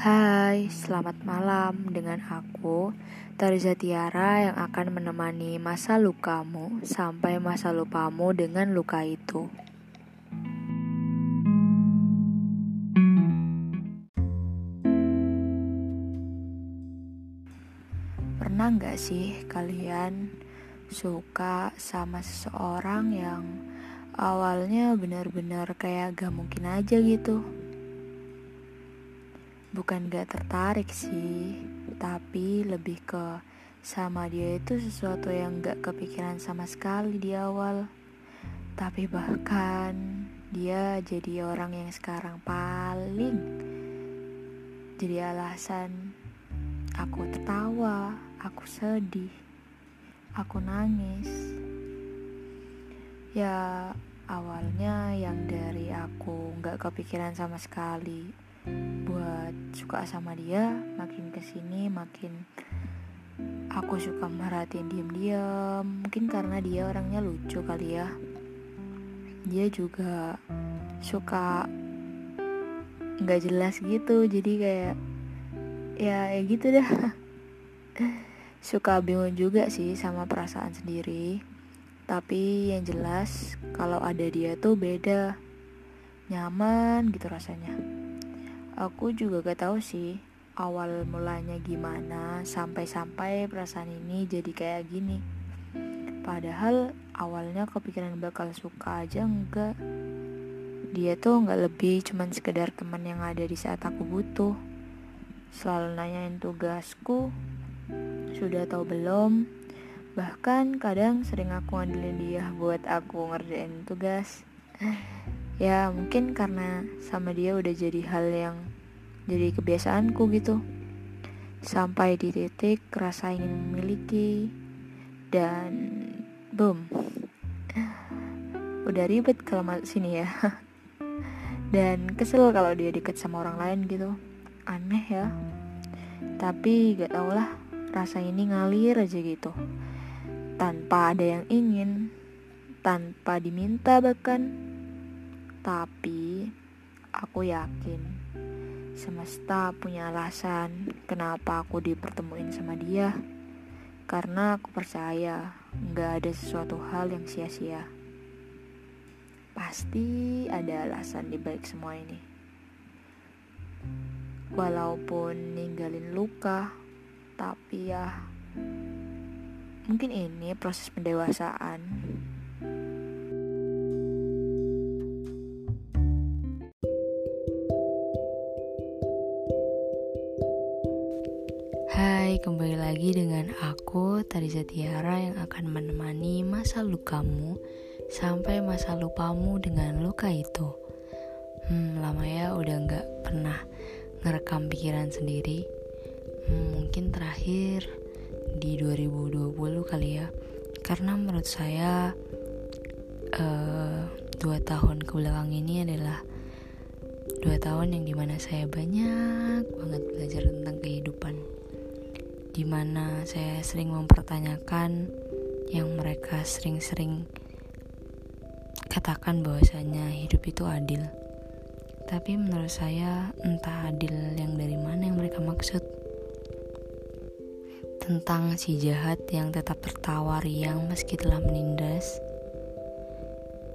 Hai, selamat malam dengan aku Tariza Tiara yang akan menemani masa lukamu sampai masa lupamu dengan luka itu. Pernah gak sih kalian suka sama seseorang yang awalnya benar-benar kayak gak mungkin aja gitu bukan gak tertarik sih tapi lebih ke sama dia itu sesuatu yang gak kepikiran sama sekali di awal. Tapi bahkan dia jadi orang yang sekarang paling jadi alasan aku tertawa aku sedih aku nangis. Ya awalnya yang dari aku nggak kepikiran sama sekali buat suka sama dia makin ke sini makin aku suka merhatiin diam-diam mungkin karena dia orangnya lucu kali ya. Dia juga suka nggak jelas gitu. Jadi kayak ya ya gitu dah. Suka bingung juga sih sama perasaan sendiri. Tapi yang jelas kalau ada dia tuh beda. Nyaman gitu rasanya aku juga gak tahu sih awal mulanya gimana sampai-sampai perasaan ini jadi kayak gini. Padahal awalnya kepikiran bakal suka aja enggak. Dia tuh nggak lebih cuman sekedar teman yang ada di saat aku butuh. Selalu nanyain tugasku sudah tahu belum. Bahkan kadang sering aku ngandelin dia buat aku ngerjain tugas. Ya mungkin karena sama dia udah jadi hal yang jadi kebiasaanku gitu. Sampai di titik rasa ingin memiliki dan boom. Udah ribet kalau masuk sini ya. Dan kesel kalau dia deket sama orang lain gitu. Aneh ya. Tapi gak tau lah rasa ini ngalir aja gitu tanpa ada yang ingin, tanpa diminta bahkan. Tapi aku yakin semesta punya alasan kenapa aku dipertemuin sama dia. Karena aku percaya nggak ada sesuatu hal yang sia-sia. Pasti ada alasan di balik semua ini. Walaupun ninggalin luka, tapi ya Mungkin ini proses pendewasaan. Hai, kembali lagi dengan aku Tariza Tiara yang akan menemani masa lukamu sampai masa lupamu dengan luka itu. Hmm, lama ya udah nggak pernah ngerekam pikiran sendiri. Hmm, mungkin terakhir di 2020 kali ya karena menurut saya uh, dua tahun ke belakang ini adalah dua tahun yang di mana saya banyak banget belajar tentang kehidupan di mana saya sering mempertanyakan yang mereka sering-sering katakan bahwasanya hidup itu adil. Tapi menurut saya entah adil yang dari mana yang mereka maksud. Tentang si jahat yang tetap tertawa riang meski telah menindas,